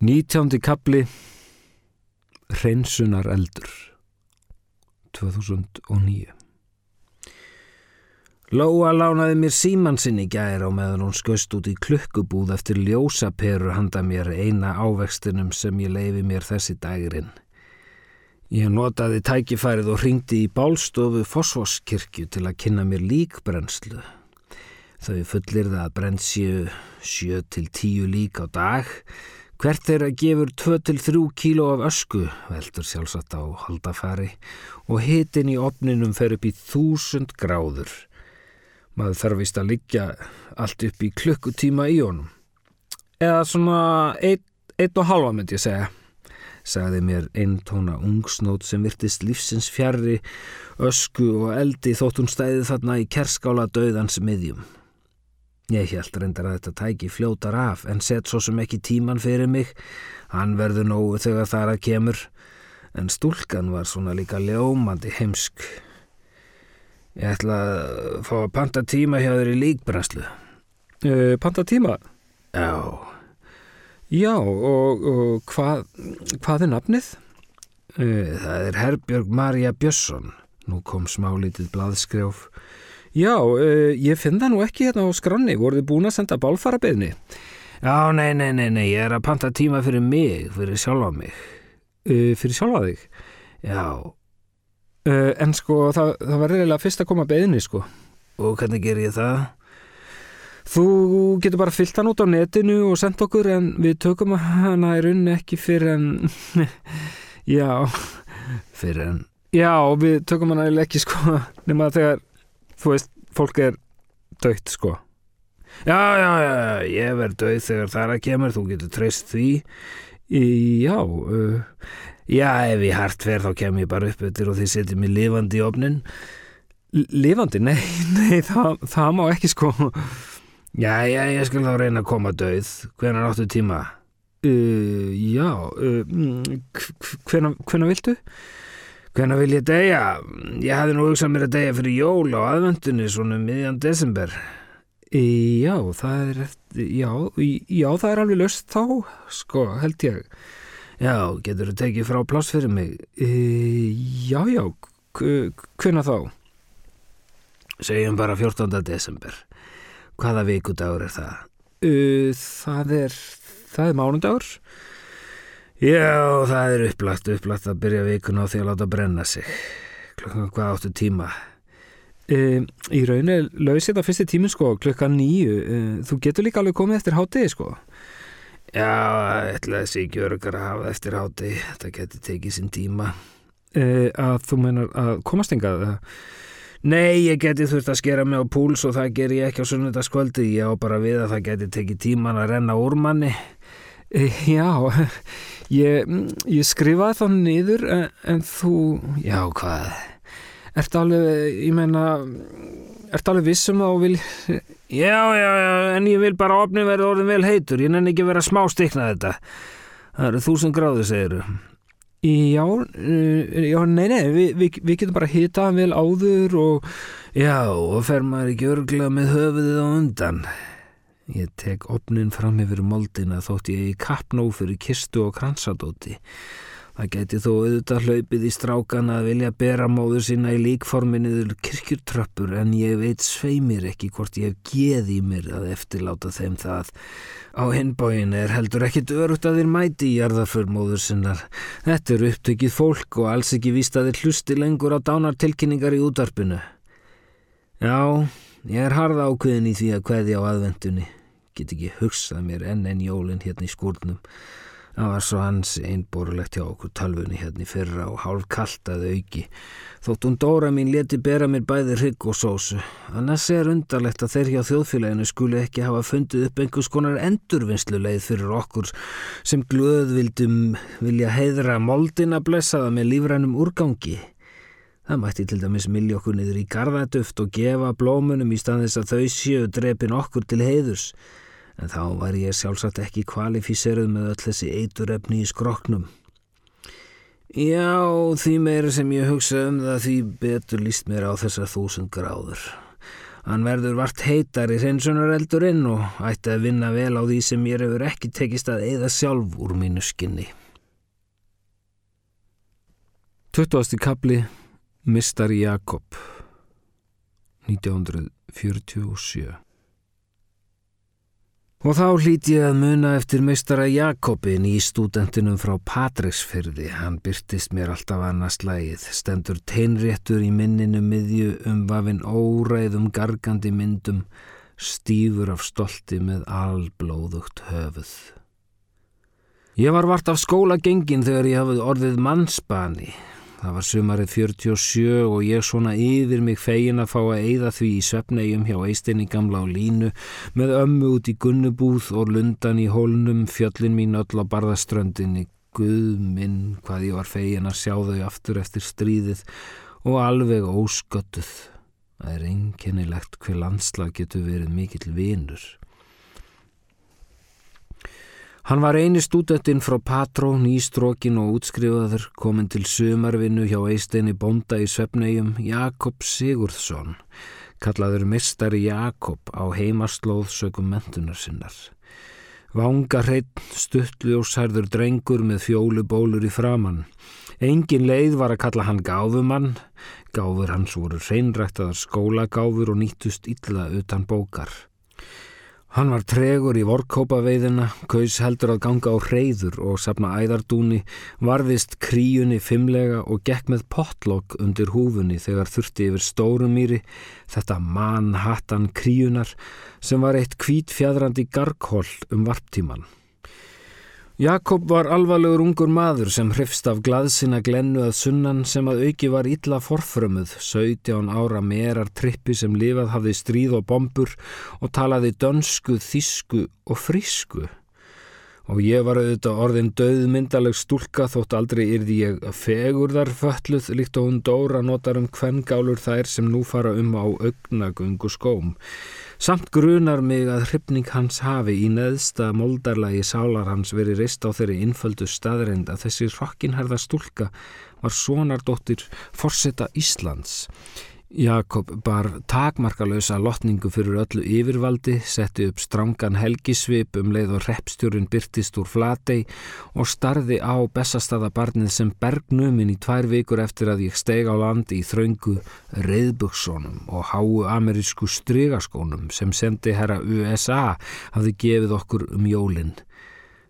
Nítjándi kapli Hreinsunar eldur 2009 Lóa lánaði mér síman sinn í gæri á meðan hún skust út í klukkubúð eftir ljósaperu handa mér eina ávextinum sem ég leifi mér þessi dagirinn. Ég notaði tækifærið og ringdi í bálstofu Fossvorskirkju til að kynna mér líkbrennslu. Þau fullir það að brenn séu 7-10 lík á dag Hvert þeirra gefur 2-3 kíló af ösku, veldur sjálfsagt á haldafari, og hitin í opninum fer upp í þúsund gráður. Maður þarf vist að liggja allt upp í klukkutíma í honum. Eða svona eitt, eitt og halva myndi ég segja, sagði mér einn tóna ungsnót sem virtist lífsins fjarrri, ösku og eldi þótt hún stæði þarna í kerskála döðans miðjum. Ég held reyndar að þetta tæki fljótar af en sett svo sem ekki tíman fyrir mig. Hann verður nógu þegar þar að kemur. En stúlkan var svona líka ljómandi heimsk. Ég ætla að fá að panta tíma hjá þér í líkbrenslu. Uh, panta tíma? Já. Já, og, og hvað, hvað er nafnið? Uh, það er Herbjörg Marja Björnsson. Nú kom smálítið blaðskrjáf. Já, uh, ég finn það nú ekki hérna á skranni. Voruð þið búin að senda bálfarabeðni? Já, nei, nei, nei, nei, ég er að panta tíma fyrir mig, fyrir sjálfa mig. Uh, fyrir sjálfa þig? Já. Uh, en sko, það, það var reyðilega fyrst að koma beðni, sko. Og hvernig ger ég það? Þú getur bara fyllt hann út á netinu og sendt okkur en við tökum hana í rauninni ekki fyrir en... Já. Fyrir en... Já, við tökum hana ekki, sko, nema þegar þú veist, fólk er dögt sko Já, já, já, ég verð döið þegar það er að kemur, þú getur treyst því Já uh, Já, ef ég hart verð þá kem ég bara upp yfir og þið setjum mig lifandi í opnin Lifandi? Nei, nei, það, það má ekki sko Já, já, ég skal þá reyna að koma döið Hvenar áttu tíma? Uh, já, uh, hvenar viltu? Hvenna vil ég deyja? Ég hafði nú hugsað mér að deyja fyrir jól á aðvöndunni svona miðjan desember. Já, það er já, já, það er alveg löst þá, sko, held ég. Já, getur þú tekið frá pláss fyrir mig? E, já, já, hvenna þá? Segjum bara 14. desember. Hvaða vikudagur er það? E, það er, það er mánundagur. Já, það er upplagt, upplagt að byrja vikun á því að láta brenna sig. Klukkan hvað áttu tíma? E, í rauninu laus þetta fyrsti tímin sko, klukkan nýju. E, þú getur líka alveg komið eftir hátegi sko. Já, ætlaði þessi ekki örgar að hafa eftir hátegi. Þetta getur tekið sinn tíma. E, að þú menar að komast engað? Nei, ég geti þurft að skera mig á púls og það ger ég ekki á sunnundaskvöldi. Ég á bara við að það geti tekið tíman að renna úr manni. E, já, Ég, ég skrifaði þá niður en, en þú, já hvað, ert alveg, ég meina, ert alveg vissum þá og vil... Já, já, já, en ég vil bara opni verið orðin vel heitur, ég nenni ekki vera smá stikna þetta. Það eru þúsund gráði, segiru. Já, já, nei, nei, við, við, við getum bara hitað vel áður og... Já, og fer maður ekki örglega með höfuðið á undan. Ég tek opnin fram yfir moldina þótt ég í kappnó fyrir kistu og kransadóti. Það geti þó auðvitað hlaupið í strákan að vilja bera móður sína í líkforminniður kirkjurtröppur en ég veit sveimir ekki hvort ég hef geð í mér að eftirláta þeim það. Á hinbóin er heldur ekkit örugt að þér mæti í jarðarför móður sinnar. Þetta er upptökið fólk og alls ekki víst að þér hlusti lengur á dánartilkynningar í útarpinu. Já, ég er harða ákveðin í því að kveði á aðvendunni get ekki hugsað mér enn enn jólinn hérna í skúrnum. Það var svo hans einborulegt hjá okkur talvunni hérna í fyrra og hálf kaltað auki. Þótt hún Dóra mín leti bera mér bæði hrygg og sósu. Annars er undarlegt að þeir hjá þjóðfélaginu skuli ekki hafa fundið upp einhvers konar endurvinnsluleið fyrir okkur sem glöð vildum vilja heiðra moldina blessaða með lífrænum úrgangi. Það mætti til dæmis milli okkur niður í garðaduft og gefa blómunum í staðis að þau séu drepin okkur til heiðurs en þá var ég sjálfsagt ekki kvalifíseruð með öll þessi eiturefni í skroknum. Já, því meira sem ég hugsa um það því betur líst mér á þessar þúsund gráður. Hann verður vart heitar í hreinsunareldurinn og ætti að vinna vel á því sem mér hefur ekki tekist að eigða sjálf úr mínu skinni. 20. kapli Mistari Jakob 1947 Og þá hlíti ég að muna eftir meistara Jakobin í stúdentinum frá Patræksfyrði. Hann byrtist mér alltaf annars lægið, stendur teinréttur í minninu miðju um vafinn óræðum gargandi myndum, stífur af stolti með alblóðugt höfuð. Ég var vart af skóla gengin þegar ég hafði orðið mannsbani. Það var sumarið 47 og ég svona yfir mig fegin að fá að eyða því í svefnegjum hjá eistinni gamla á línu með ömmu út í gunnubúð og lundan í hólnum fjöllin mín öll á barðaströndinni. Guð minn hvað ég var fegin að sjá þau aftur eftir stríðið og alveg ósköttuð. Það er einkennilegt hver landslag getur verið mikill vinur. Hann var eini stúdentinn frá Patró, nýstrókin og útskrifaður, komin til sumarvinnu hjá eisteini bonda í Svefnegjum, Jakob Sigurðsson, kallaður mistari Jakob á heimaslóð sögum mentunar sinnar. Vanga hreitt, stuttljósærður drengur með fjólubólur í framann. Engin leið var að kalla hann gáfumann, gáfur hans voru hreinræktaðar skólagáfur og nýttust illa utan bókar. Hann var tregur í vorkópaveiðina, kaus heldur að ganga á hreyður og sapna æðardúni, varðist kríunni fimmlega og gekk með pottlokk undir húfunni þegar þurfti yfir stórumýri, þetta mannhattan kríunar sem var eitt kvít fjadrandi garghól um varptíman. Jakob var alvarlegur ungur maður sem hrifst af glaðsina glennu að sunnan sem að auki var illa forfrömmuð, 17 ára merar trippi sem lifað hafði stríð og bombur og talaði dönsku, þísku og frísku. Og ég var auðvitað orðin döðmyndaleg stúlka þótt aldrei yrði ég fegurðar fölluð líkt og hún dóra notar um hvengálur þær sem nú fara um á augnagungu skóm. Samt grunar mig að hrypning hans hafi í neðsta moldarlagi sálar hans verið reist á þeirri innföldu staðreind að þessi rockinherða stúlka var sonardóttir forsetta Íslands. Jakob bar takmarkalösa lotningu fyrir öllu yfirvaldi, setti upp strangan helgisvip um leið og repstjórin byrtist úr flatei og starði á bestastaðabarnið sem bergnumin í tvær vikur eftir að ég steg á land í þraungu reyðbukssonum og háu amerísku strygaskónum sem sendi herra USA hafði gefið okkur um jólinn.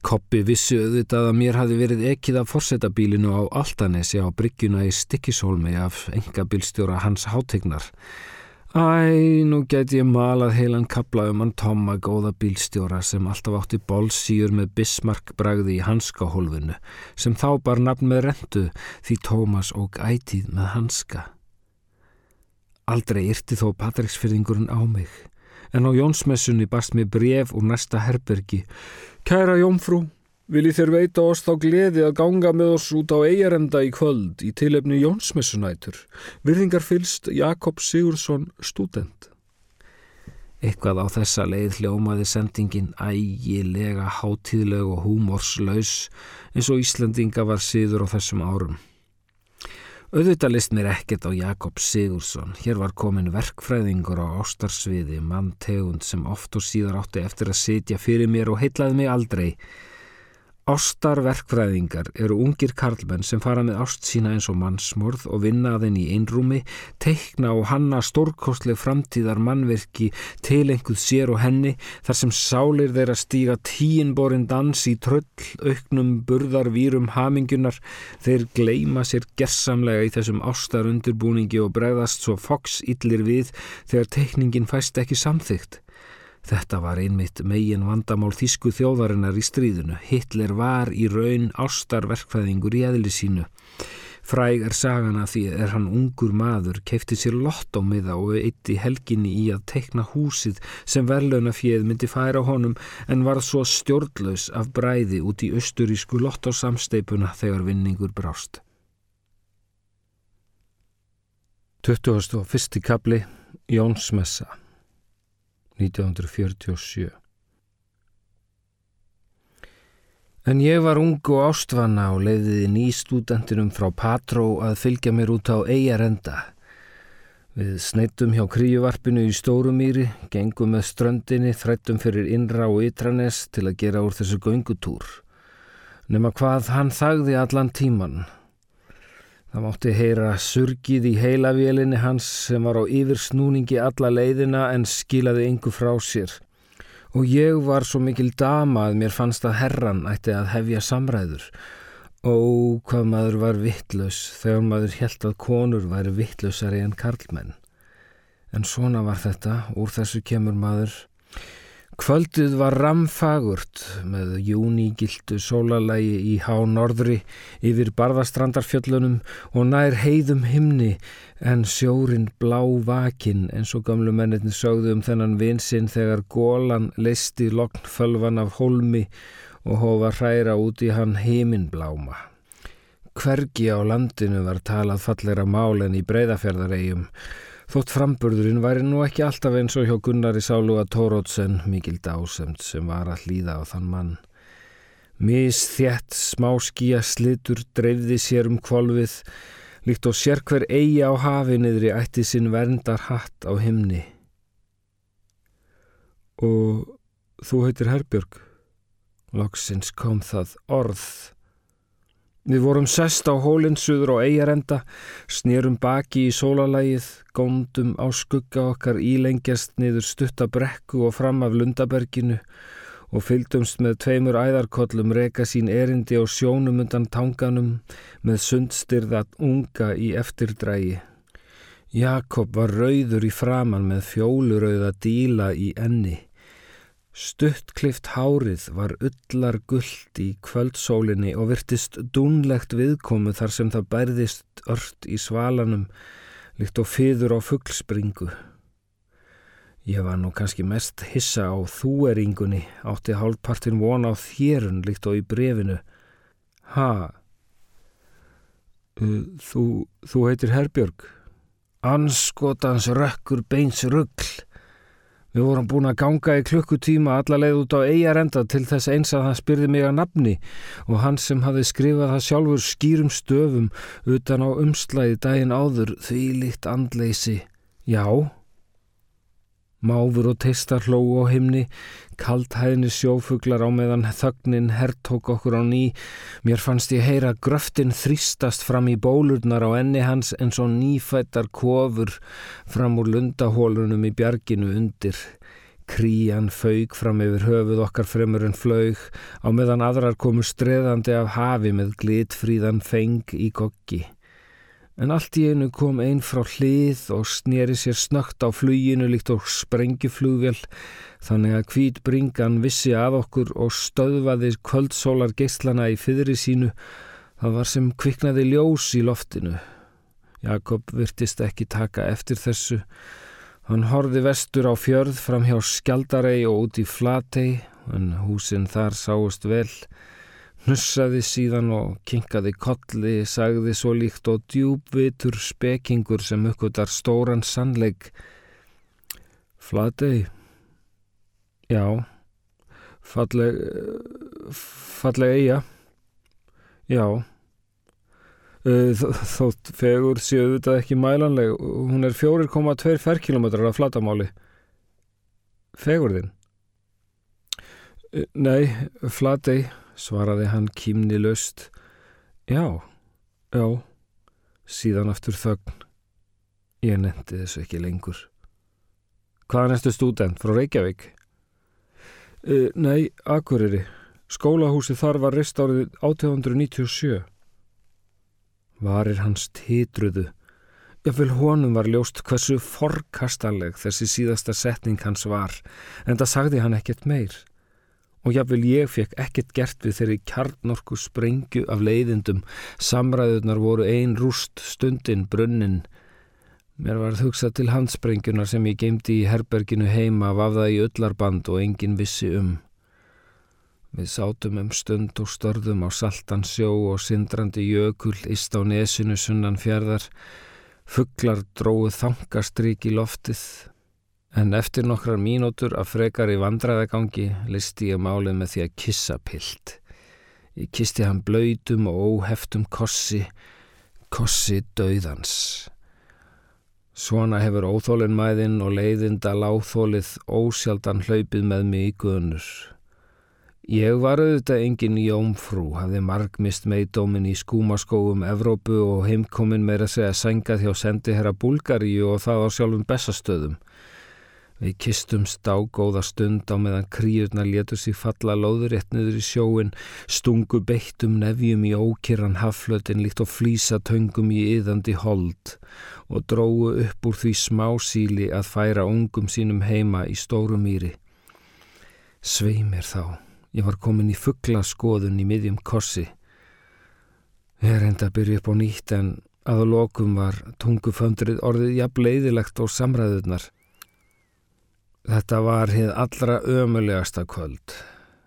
Koppi vissu auðvitað að mér hafi verið ekkið af forsetabílinu á Altanesi á bryggjuna í Stikkishólmi af engabilstjóra hans hátegnar. Æ, nú get ég malað heilan kapla um hann Tomma góða bílstjóra sem alltaf átti bólsýur með Bismarck bragði í hanskahólfinu sem þá bar nafn með rentu því Tómas og ætið með hanska. Aldrei yrti þó Patricksfyrðingurinn á mig en á Jónsmessunni bast mér bref úr næsta herbergi. Kæra Jónfrú, viljið þér veita oss þá gleði að ganga með oss út á eigarenda í kvöld í tilefni Jónsmessunætur. Virðingar fylst Jakob Sigursson, student. Eitthvað á þessa leið hljómaði sendingin ægilega hátíðleg og húmorslaus eins og Íslandinga var síður á þessum árum. Auðvitað list mér ekkert á Jakob Sigursson. Hér var komin verkfræðingur á ástarsviði, mann tegund sem oft og síðar átti eftir að sitja fyrir mér og heitlaði mig aldrei. Ástarverkfræðingar eru ungir karlmenn sem fara með ást sína eins og mannsmorð og vinna að henni í einrúmi, teikna og hanna stórkostleg framtíðar mannverki til einhverð sér og henni þar sem sálir þeirra stíga tíinborin dans í tröll, auknum, burðar, vírum, hamingunar. Þeir gleima sér gersamlega í þessum ástarundurbúningi og bregðast svo foks illir við þegar teikningin fæst ekki samþygt. Þetta var einmitt megin vandamál þísku þjóðarinnar í stríðinu. Hitler var í raun ástarverkfæðingur í eðli sínu. Fræg er sagana því er hann ungur maður, keipti sér lottómiða og eitti helginni í að teikna húsið sem verlaunafjöð myndi færa honum en var svo stjórnlaus af bræði út í austurísku lottósamsteipuna þegar vinningur brást. 21. kapli Jónsmessa 1947 En ég var ung og ástvanna og leiðiði nýstúdentinum frá Patró að fylgja mér út á eigarenda. Við sneitum hjá kríuvarpinu í Stórumýri, gengum með ströndinni, þrættum fyrir innra og ytranes til að gera úr þessu göngutúr. Nefna hvað hann þagði allan tíman. Það mátti heyra surgið í heilavélinni hans sem var á yfirsnúningi alla leiðina en skilaði yngu frá sér. Og ég var svo mikil dama að mér fannst að herran ætti að hefja samræður. Ó, hvað maður var vittlaus þegar maður held að konur væri vittlausari en karlmenn. En svona var þetta, úr þessu kemur maður Kvöldið var ramfagurt með júnigildu sólalægi í há norðri yfir barðastrandarfjöllunum og nær heiðum himni en sjórin blá vakin eins og gamlu menninni sögðu um þennan vinsinn þegar gólan leisti loknfölvan af holmi og hófa hræra út í hann heiminbláma. Hvergi á landinu var talað falleira mál en í breyðafjörðaregjum Þótt framburðurinn væri nú ekki alltaf eins og hjá Gunnari Sáluga Tórótsen mikil dásemt sem var að hlýða á þann mann. Mis þjætt smáskíja slitur dreifði sér um kvolvið, líkt og sér hver eigi á hafi niðri ætti sinn verndar hatt á himni. Og þú heitir Herbjörg? Loksins kom það orð. Við vorum sest á hólinsuður og eigarenda, snýrum baki í sólalægið, góndum á skugga okkar ílengjast niður stuttabrekku og fram af Lundaberginu og fylgdumst með tveimur æðarkollum reka sín erindi á sjónum undan tanganum með sundstyrðat unga í eftirdrægi. Jakob var rauður í framann með fjólurauða díla í enni. Stuttklift hárið var ullar gullt í kvöldsólinni og virtist dúnlegt viðkomu þar sem það bærðist ört í svalanum líkt og fyður á fugglspringu. Ég var nú kannski mest hissa á þúeringunni, átti hálfpartin von á þérun líkt og í brefinu. Ha? Þú, þú heitir Herbjörg? Anskotans rökkur beins ruggl. Við vorum búin að ganga í klukkutíma alla leið út á eigarenda til þess eins að hann spyrði mig að nafni og hann sem hafi skrifað það sjálfur skýrum stöfum utan á umslæði daginn áður því líkt andleysi. Já, Máfur og teistar hlóu á himni, kaldhæðni sjófuglar á meðan þögnin herrtók okkur á ný. Mér fannst ég heyra gröftin þrýstast fram í bólurnar á enni hans eins og nýfættar kofur fram úr lundahólunum í bjarginu undir. Krían fauk fram yfir höfuð okkar fremur en flaug á meðan aðrar komu streðandi af hafi með glitfríðan feng í goggi. En allt í einu kom einn frá hlið og sneri sér snögt á fluginu líkt og sprengjuflugvel þannig að hvít bringan vissi af okkur og stöðvaði kvöldsólar geyslana í fyrri sínu. Það var sem kviknaði ljós í loftinu. Jakob virtist ekki taka eftir þessu. Hann horfi vestur á fjörð fram hjá Skjaldarei og út í Flatei en húsinn þar sáust vel. Hnussaði síðan og kinkaði kolli, sagði svo líkt og djúbvitur spekingur sem uppgötar stóran sannleik. Flatei? Já. Falleg... falleg eiga? Já. Þótt fegur séu þetta ekki mælanleg. Hún er 4,2 ferkilometrar af flatamáli. Fegur þinn? Nei, flatei svaraði hann kýmni löst. Já, já, síðan aftur þögn. Ég nendi þessu ekki lengur. Hvaðan erstu stúdent? Frá Reykjavík? E, nei, Akureyri. Skólahúsi þar var rist árið 1897. Varir hans titruðu. Jáfnvel honum var ljóst hversu forkastaleg þessi síðasta setning hans var, en það sagði hann ekkert meir og jáfnvel ég fekk ekkert gert við þeirri kjarnorku sprengju af leiðindum, samræðunar voru ein rúst stundin brunnin. Mér var þugsað til handsprengunar sem ég geimdi í herberginu heima vafða í öllarband og engin vissi um. Við sátum um stund og störðum á saltan sjó og sindrandi jökul ist á nesinu sunnan fjörðar, fugglar dróðu þangastrík í loftið, En eftir nokkrar mínútur af frekar í vandraðagangi listi ég málið með því að kissa pilt. Ég kisti hann blöytum og óheftum kossi, kossi döðans. Svona hefur óþólinn mæðinn og leiðinda láþólið ósjaldan hlaupið með mig í guðnur. Ég var auðvitað engin jómfrú, hafði margmist meidómin í skúmaskóum Evrópu og heimkomin meira segja sengað hjá sendi herra Búlgaríu og það á sjálfum bestastöðum. Við kistumst á góða stund á meðan kríurna létur sig falla lóðurétt niður í sjóin, stungu beittum nefjum í ókirran haflötin líkt og flýsa töngum í yðandi hold og drógu upp úr því smásíli að færa ungum sínum heima í stóru mýri. Sveimir þá. Ég var komin í fuggla skoðun í miðjum kossi. Ég reynda að byrja upp á nýtt en að lokum var tunguföndrið orðið jafn leiðilegt og samræðunar. Þetta var hið allra ömulegasta kvöld.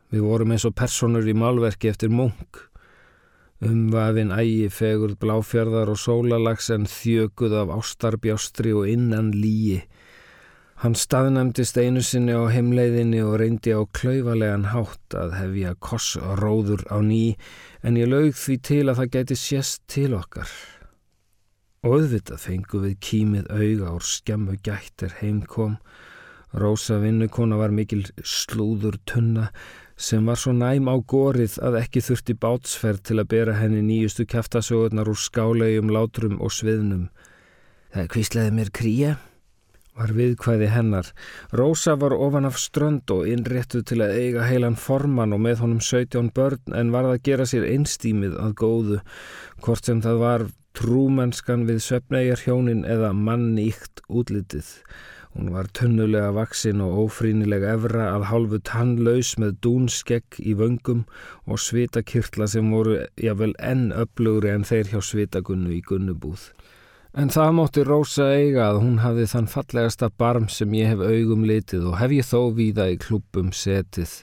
Við vorum eins og personur í málverki eftir munk. Umvafin ægi fegur bláfjörðar og sólalags en þjöguð af ástarbjástri og innan líi. Hann staðnæmdist einu sinni á heimleiðinni og reyndi á klauvalega hátt að hefja kossróður á ný en ég laug því til að það gæti sést til okkar. Og auðvitað fengu við kýmið auga úr skemmu gættir heimkom. Rósa vinnukona var mikil slúður tunna sem var svo næm á gorið að ekki þurfti bátsferð til að bera henni nýjustu kæftasögurnar úr skálegjum, látrum og sviðnum. Það kvíslaði mér kríja var viðkvæði hennar. Rósa var ofan af strönd og innréttuð til að eiga heilan formann og með honum 17 börn en varð að gera sér einstímið að góðu, hvort sem það var trúmennskan við söpnæjar hjónin eða manníkt útlitið. Hún var tunnulega vaksinn og ófrínilega evra að hálfu tannlaus með dúnskegg í vöngum og svitakirtla sem voru jável enn öflugri en þeir hjá svitagunnu í gunnubúð. En það mótti Rósa eiga að hún hafði þann fallegasta barm sem ég hef augum litið og hef ég þó víða í klúpum setið.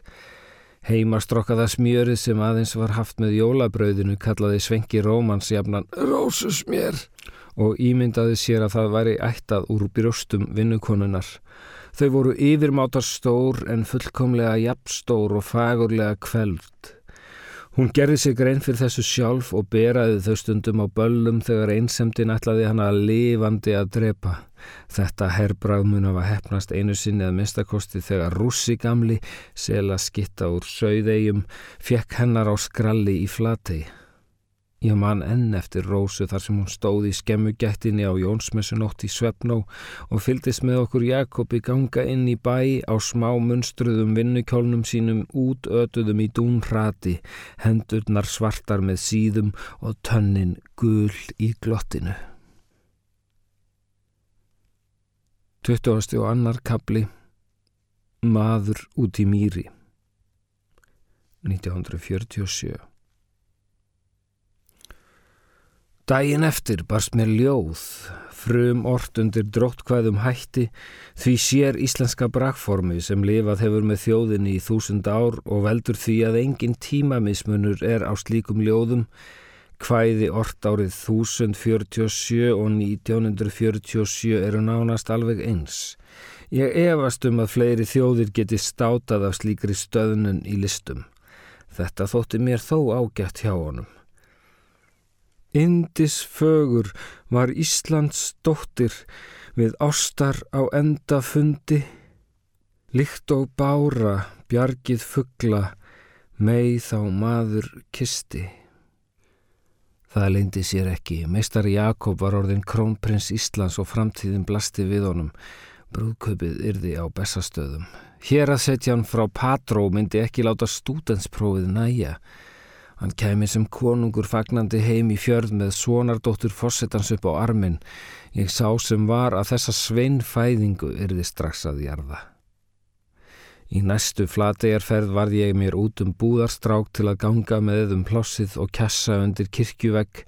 Heimastrokkaða smjörið sem aðeins var haft með jólabrauðinu kallaði Svenki Rómans jafnan Rósusmjör og ímyndaði sér að það væri ættað úr brjóstum vinnukonunar. Þau voru yfirmátar stór en fullkomlega jafnstór og fagurlega kveld. Hún gerði sig grein fyrir þessu sjálf og beraði þau stundum á böllum þegar einsemdin ætlaði hana lifandi að drepa. Þetta herrbrað mun hafa hefnast einu sinni að mistakosti þegar rússi gamli, sela skitta úr söiðegjum, fekk hennar á skralli í flategi. Ég man enn eftir Rósu þar sem hún stóð í skemmugættinni á Jónsmessunótt í Svefnó og fyldist með okkur Jakobi ganga inn í bæ á smá munstruðum vinnukjólnum sínum útötuðum í dúnrati, hendurnar svartar með síðum og tönnin gul í glottinu. 20. og annar kapli Maður út í mýri 1947 Dægin eftir barst mér ljóð, frum ort undir dróttkvæðum hætti því sér íslenska brakformi sem lifað hefur með þjóðinni í þúsund ár og veldur því að engin tímamismunur er á slíkum ljóðum, kvæði ort árið 1047 og 1947 eru nánast alveg eins. Ég efast um að fleiri þjóðir geti státað af slíkri stöðnun í listum. Þetta þótti mér þó ágætt hjá honum. Indis fögur var Íslands dóttir við ástar á enda fundi, líkt og bára bjargið fuggla, með þá maður kisti. Það leindi sér ekki. Meistari Jakob var orðin krónprins Íslands og framtíðin blasti við honum. Brúðkaupið yrði á bestastöðum. Hér að setja hann frá Patró myndi ekki láta stúdensprófið næja. Hann kemi sem konungur fagnandi heim í fjörð með svonardóttur fossetans upp á armin. Ég sá sem var að þessa sveinfæðingu yrði strax að jarða. Í næstu flategarferð varði ég mér út um búðarstrák til að ganga með um plossið og kessa undir kirkjuvegg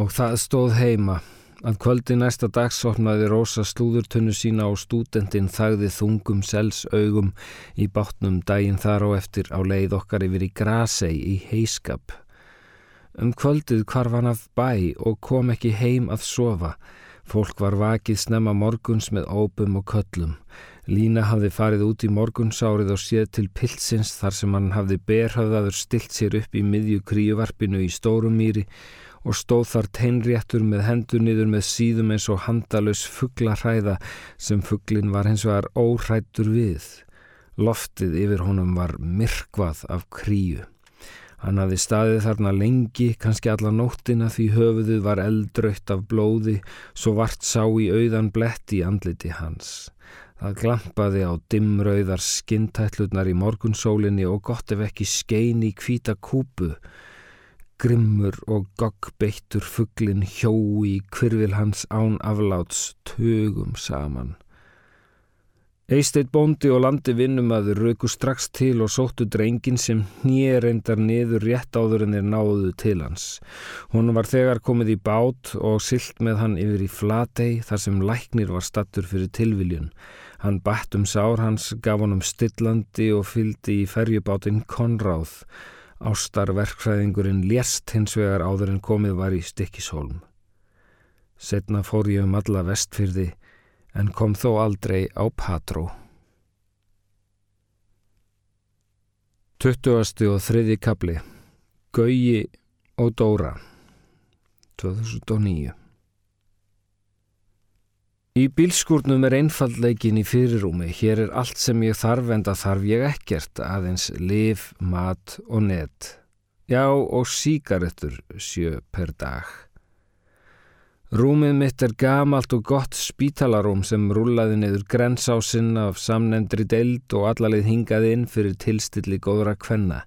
og það stóð heima Að kvöldi næsta dags opnaði Rósa slúðurtunnu sína og stúdendin þagði þungum sels augum í bátnum daginn þar á eftir á leið okkar yfir í Grasei í heiskap. Um kvöldið kvarf hann af bæ og kom ekki heim að sofa. Fólk var vakið snemma morguns með óbum og köllum. Lína hafði farið út í morgunsárið og séð til pilsins þar sem hann hafði berhafðaður stilt sér upp í miðju kríuvarpinu í Stórumýri og stóð þar teinréttur með hendur niður með síðum eins og handalus fugglarhæða sem fugglin var hins vegar óhrættur við. Loftið yfir honum var myrkvað af kríu. Hann hafði staðið þarna lengi, kannski alla nóttina því höfuðið var eldrautt af blóði, svo vart sá í auðan blett í andliti hans. Það glampaði á dimmrauðar skintætlurnar í morgunsólinni og gott ef ekki skein í kvíta kúpu. Grimmur og goggbeittur fugglin hjó í kvirfil hans án afláts tögum saman. Eisteit bóndi og landi vinnumadur rauku strax til og sóttu drengin sem nýreindar niður rétt áður en þeir náðu til hans. Hún var þegar komið í bát og silt með hann yfir í flatei þar sem læknir var stattur fyrir tilviljun. Hann bætt um sár hans, gaf honum stillandi og fyldi í ferjubátinn Konráð. Ástarverkfræðingurinn lést hins vegar áður en komið var í Stikkishólm. Setna fór ég um alla vestfyrði en kom þó aldrei á Patró. 20. og 3. kapli Gauji og Dóra 2009 Í bílskúrnum er einfallleikin í fyrirrúmi. Hér er allt sem ég þarf en það þarf ég ekkert, aðeins liv, mat og net. Já, og síkaretur sjö per dag. Rúmið mitt er gamalt og gott spítalarúm sem rúlaði niður grensásinn af samnendri deild og allalið hingaði inn fyrir tilstilli góðra kvenna.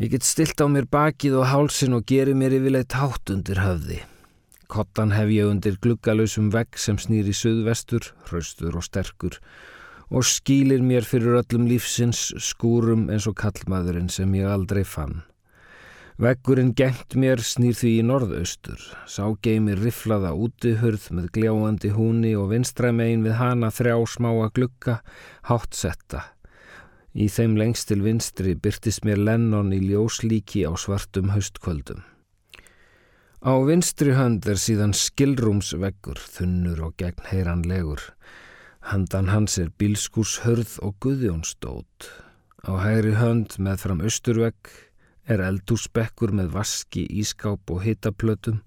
Ég get stilt á mér bakið og hálsin og geri mér yfirleitt hátt undir höfði. Kottan hef ég undir gluggalösum vegg sem snýr í söðvestur, hraustur og sterkur og skýlir mér fyrir öllum lífsins skúrum eins og kallmaðurinn sem ég aldrei fann. Veggurinn gengt mér snýr því í norðaustur, sá geymir riflaða útihurð með gljáandi húni og vinstræmein við hana þrjá smáa glukka, hátt setta. Í þeim lengst til vinstri byrtist mér Lennon í ljóslíki á svartum haustkvöldum. Á vinstri hönd er síðan skilrúmsveggur, þunnur og gegnheiranlegur. Handan hans er bílskúshörð og guðjónsdót. Á hægri hönd með fram austurvegg er eldúsbekkur með vaski, ískáp og hittaplötum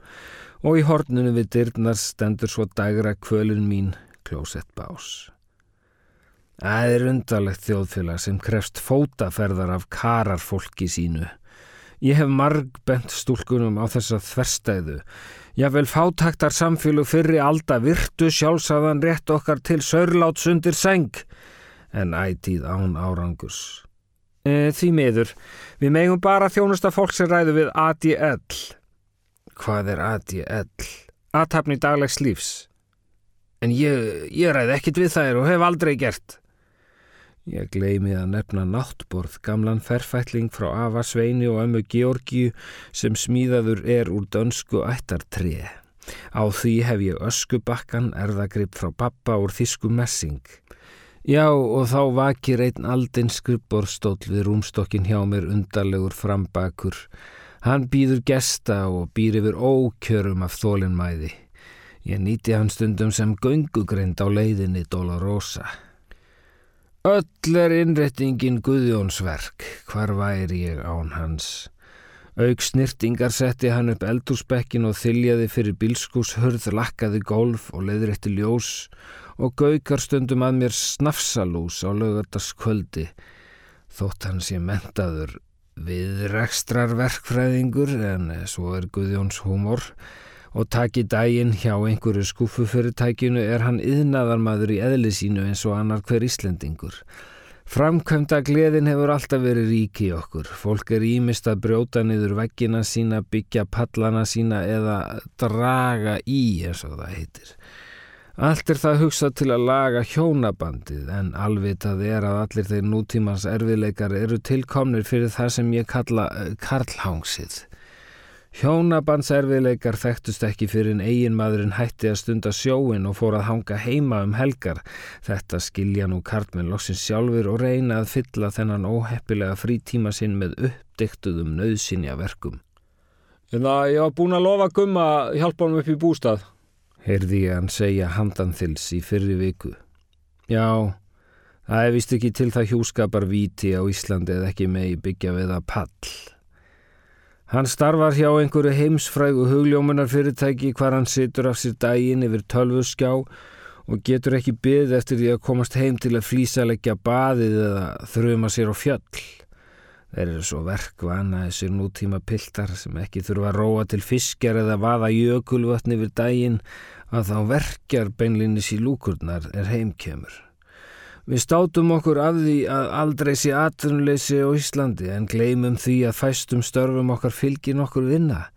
og í hornunu við dyrnar stendur svo dagra kvölun mín klósettbás. Það er undalegt þjóðfélag sem krefst fótaferðar af kararfólki sínu. Ég hef marg bent stúlkunum á þessa þverstæðu. Ég vil fátaktar samfélag fyrri alda virtu sjálfsagðan rétt okkar til sörláts undir seng en ætið án árangurs. E, því miður. Við megum bara þjónusta fólk sem ræðu við ADL. Hvað er ADL? Aðtapni daglegs lífs. En ég, ég ræði ekkit við þær og hef aldrei gert. Ég gleymið að nefna náttborð, gamlan ferfætling frá Ava Sveini og ömmu Georgiu sem smíðaður er úr dönsku ættartrið. Á því hef ég öskubakkan, erðagripp frá pappa úr þísku messing. Já og þá vakir einn aldinn skrippborstóll við rúmstokkin hjá mér undarlegur frambakur. Hann býður gesta og býr yfir ókjörum af þólinnmæði. Ég nýti hann stundum sem göngugrind á leiðinni Dolorosa. Öll er innrettingin Guðjónsverk, hvar væri ég án hans? Aug snirtingar setti hann upp eldúsbekkin og þyljaði fyrir bilskúshörð, lakkaði golf og leiðrætti ljós og gaukar stundum að mér snafsalús á lögataskvöldi þótt hans ég mentaður við rekstrarverkfræðingur en svo er Guðjóns húmor og taki dægin hjá einhverju skúfufyrirtækinu er hann yðnaðarmadur í eðli sínu eins og annar hver Íslendingur. Framkvæmda gleðin hefur alltaf verið rík í okkur. Fólk er ímist að brjóta niður veggina sína, byggja pallana sína eða draga í eins og það heitir. Allt er það hugsað til að laga hjónabandið en alvitað er að allir þeir nútímans erfiðleikar eru tilkomnir fyrir það sem ég kalla uh, karlhángsið. Hjónabandserfiðleikar þekktust ekki fyrir en eigin maðurinn hætti að stunda sjóin og fór að hanga heima um helgar. Þetta skilja nú karlmenn loksins sjálfur og reyna að fylla þennan óheppilega frítíma sinn með uppdyktuðum nöðsynja verkum. En það ég var búin að lofa gumma að hjálpa hann upp í bústað heyrði ég hann segja handanþils í fyrri viku. Já, það er vist ekki til það hjúskapar viti á Íslandi eða ekki megi byggja við að pall. Hann starfar hjá einhverju heimsfrægu hugljómunar fyrirtæki hvar hann situr af sér dægin yfir tölvuskjá og getur ekki byggð eftir því að komast heim til að flýsalegja baðið eða þrjuma sér á fjöll. Þeir eru svo verkvana þessir nútíma piltar sem ekki þurfa að róa til fiskjar eða vaða jökulvatni yfir dægin að þá verkjar beinlinnis í lúkurnar er heimkemur. Við státum okkur af því að aldrei sé atvinnuleysi á Íslandi en gleymum því að fæstum störfum okkar fylgir nokkur vinna.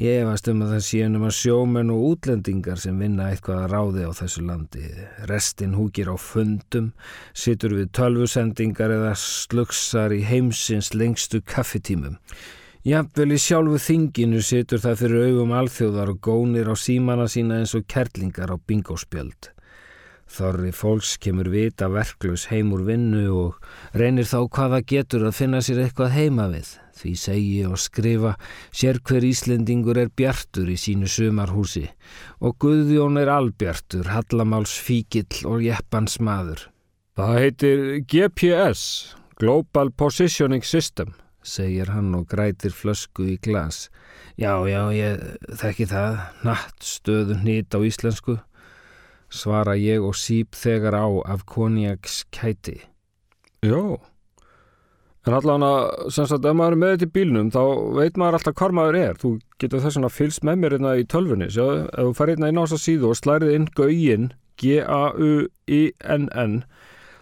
Ég efast um að það sé um að sjómenn og útlendingar sem vinna eitthvað að ráði á þessu landi. Restin húkir á fundum, situr við tölvusendingar eða slugsar í heimsins lengstu kaffitímum. Jafnvel í sjálfu þinginu situr það fyrir augum alþjóðar og gónir á símana sína eins og kerlingar á bingospjöld. Þorri fólks kemur vita verklaus heim úr vinnu og reynir þá hvaða getur að finna sér eitthvað heima við. Því segi og skrifa sér hver Íslendingur er bjartur í sínu sumarhúsi og Guðjón er albjartur, Hallamáls fíkill og jeppans maður. Það heitir GPS, Global Positioning System, segir hann og grætir flösku í glas. Já, já, ég þekki það, natt stöðu nýtt á íslensku, svara ég og síp þegar á af konjaks kæti. Já, En allan að, sem sagt, ef maður er með þetta í bílnum þá veit maður alltaf hvar maður er. Þú getur þess að fylgst með mér hérna í tölfunni. Sjá, ef þú farir hérna inn á þessa síðu og slærið inn gauin, G-A-U-I-N-N,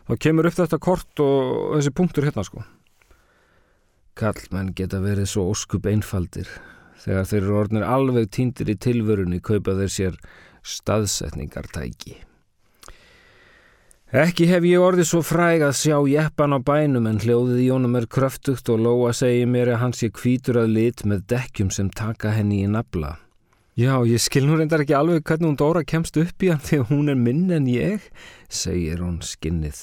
þá kemur upp þetta kort og þessi punktur hérna sko. Kallmenn geta verið svo óskup einfaldir. Þegar þeir eru orðinir alveg týndir í tilvörunni kaupa þeir sér staðsetningartæki. Ekki hef ég orðið svo fræg að sjá jeppan á bænum en hljóðið í honum er kröftugt og Lóa segir mér að hans sé kvítur að lit með dekkjum sem taka henni í nabla. Já, ég skil nú reyndar ekki alveg hvernig hún Dóra kemst upp í hann þegar hún er minn en ég, segir hún skinnið.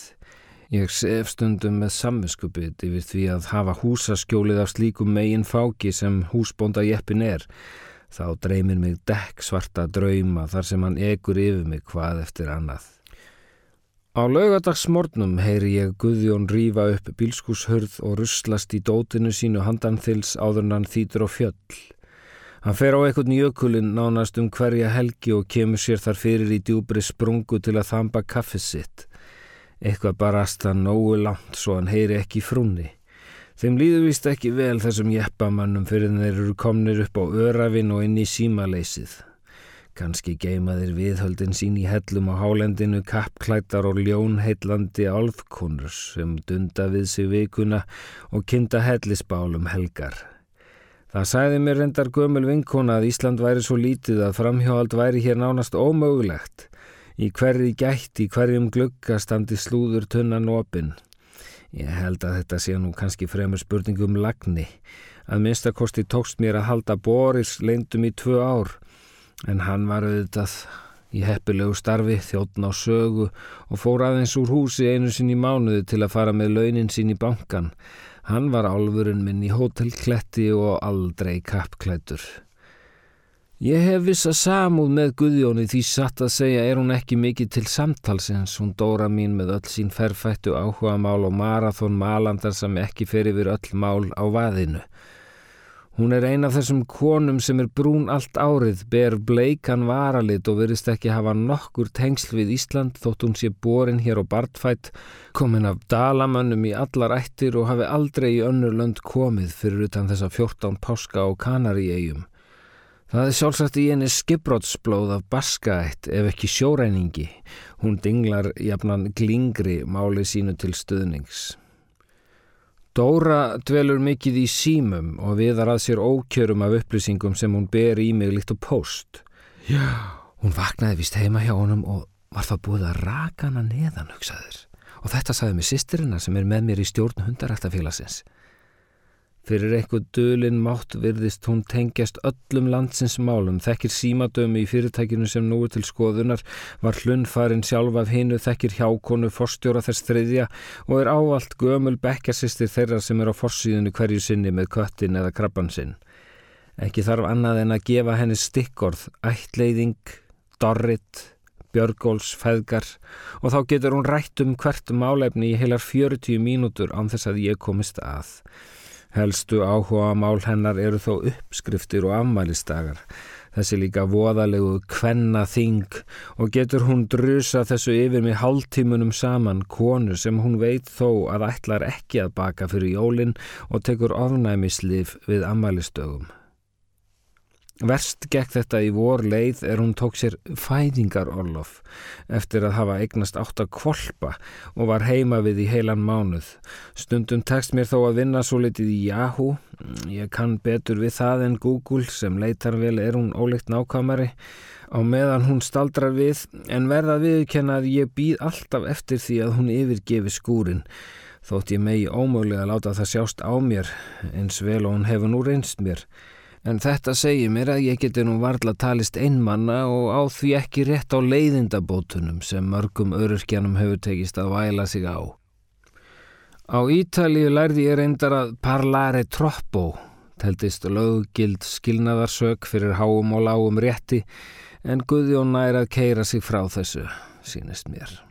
Ég sef stundum með samviskupið yfir því að hafa húsaskjólið af slíkum megin fáki sem húsbónda jeppin er. Þá dreymir mig dekk svarta drauma þar sem hann egur yfir mig hvað eftir annað. Á laugadagsmornum heyri ég Guðjón rýfa upp bílskúshörð og russlast í dótinu sínu handanþils áður en hann þýtur á fjöll. Hann fer á ekkert njökulinn nánast um hverja helgi og kemur sér þar fyrir í djúbri sprungu til að þamba kaffið sitt. Eitthvað barast hann nógu langt svo hann heyri ekki frúnni. Þeim líður vist ekki vel þessum jeppamannum fyrir þeir eru komnir upp á örafinn og inn í símaleysið. Kanski geima þeir viðhöldin sín í hellum á hálendinu kappklættar og ljónheillandi álfkonur sem dunda við sig vikuna og kinda hellisbálum helgar. Það sæði mér reyndar gömul vinkona að Ísland væri svo lítið að framhjóald væri hér nánast ómögulegt. Í hverri gætt, í hverjum glugga standi slúður tunnan opinn. Ég held að þetta sé nú kannski fremur spurningum lagni. Að minnstakosti tókst mér að halda Boris leindum í tvö ár en hann var auðvitað í heppilegu starfi, þjóttn á sögu og fór aðeins úr húsi einu sinn í mánuði til að fara með launin sín í bankan. Hann var álfurinn minn í hótelkletti og aldrei kappklættur. Ég hef vissa samúð með Guðjóni því satt að segja er hún ekki mikið til samtalsins, hún dóra mín með öll sín ferfættu áhuga mál og marathón malandar sem ekki fer yfir öll mál á vaðinu. Hún er ein af þessum konum sem er brún allt árið, ber bleikan varalit og verist ekki hafa nokkur tengsl við Ísland þótt hún sé borin hér á Bartfætt, komin af dalamönnum í allar ættir og hafi aldrei í önnur lönd komið fyrir utan þessa 14 páska á Kanaríegjum. Það er sjálfsagt í henni skipbrótsblóð af baskaætt ef ekki sjóræningi. Hún dinglar jafnan glingri máli sínu til stuðnings. Dóra dvelur mikið í símum og viðar að sér ókjörum af upplýsingum sem hún ber í mig líkt og post. Já, hún vaknaði vist heima hjá honum og var það búið að raka hana neðan, hugsaður. Og þetta sagði mig sýstirina sem er með mér í stjórn hundarættafélagsins. Fyrir einhver dölin mátt virðist hún tengjast öllum landsins málum, þekkir símadömi í fyrirtækinu sem nú er til skoðunar, var hlunfarin sjálf af hinu, þekkir hjákonu, forstjóra þess þriðja og er ávalt gömul bekkasistir þeirra sem er á forsýðinu hverju sinni með köttin eða krabban sinn. Ekki þarf annað en að gefa henni stikkorð, ættleiðing, dorrit, björgóls, feðgar og þá getur hún rætt um hvert málefni í heilar 40 mínútur án þess að ég komist að. Helstu áhuga mál hennar eru þó uppskriftir og afmælistagar. Þessi líka voðalegu kvenna þing og getur hún drusa þessu yfir með hálftímunum saman konu sem hún veit þó að ætlar ekki að baka fyrir jólinn og tekur ofnæmislif við afmælistögum. Verst gekk þetta í vor leið er hún tók sér fæðingarorlof eftir að hafa eignast átt að kvolpa og var heima við í heilan mánuð. Stundum tekst mér þó að vinna svo litið í Yahoo. Ég kann betur við það en Google sem leitar vel er hún óleikt nákvæmari á meðan hún staldrar við en verða viðkenna að ég býð alltaf eftir því að hún yfirgefi skúrin þótt ég megi ómögulega láta það sjást á mér eins vel og hún hefur nú reynst mér. En þetta segir mér að ég geti nú varla talist einmanna og á því ekki rétt á leiðindabótunum sem mörgum öryrkjanum hefur tekist að væla sig á. Á Ítalíu lærði ég reyndar að parlare troppo, teltist löggild skilnaðarsök fyrir háum og lágum rétti en Guðjón nær að keira sig frá þessu, sínist mér.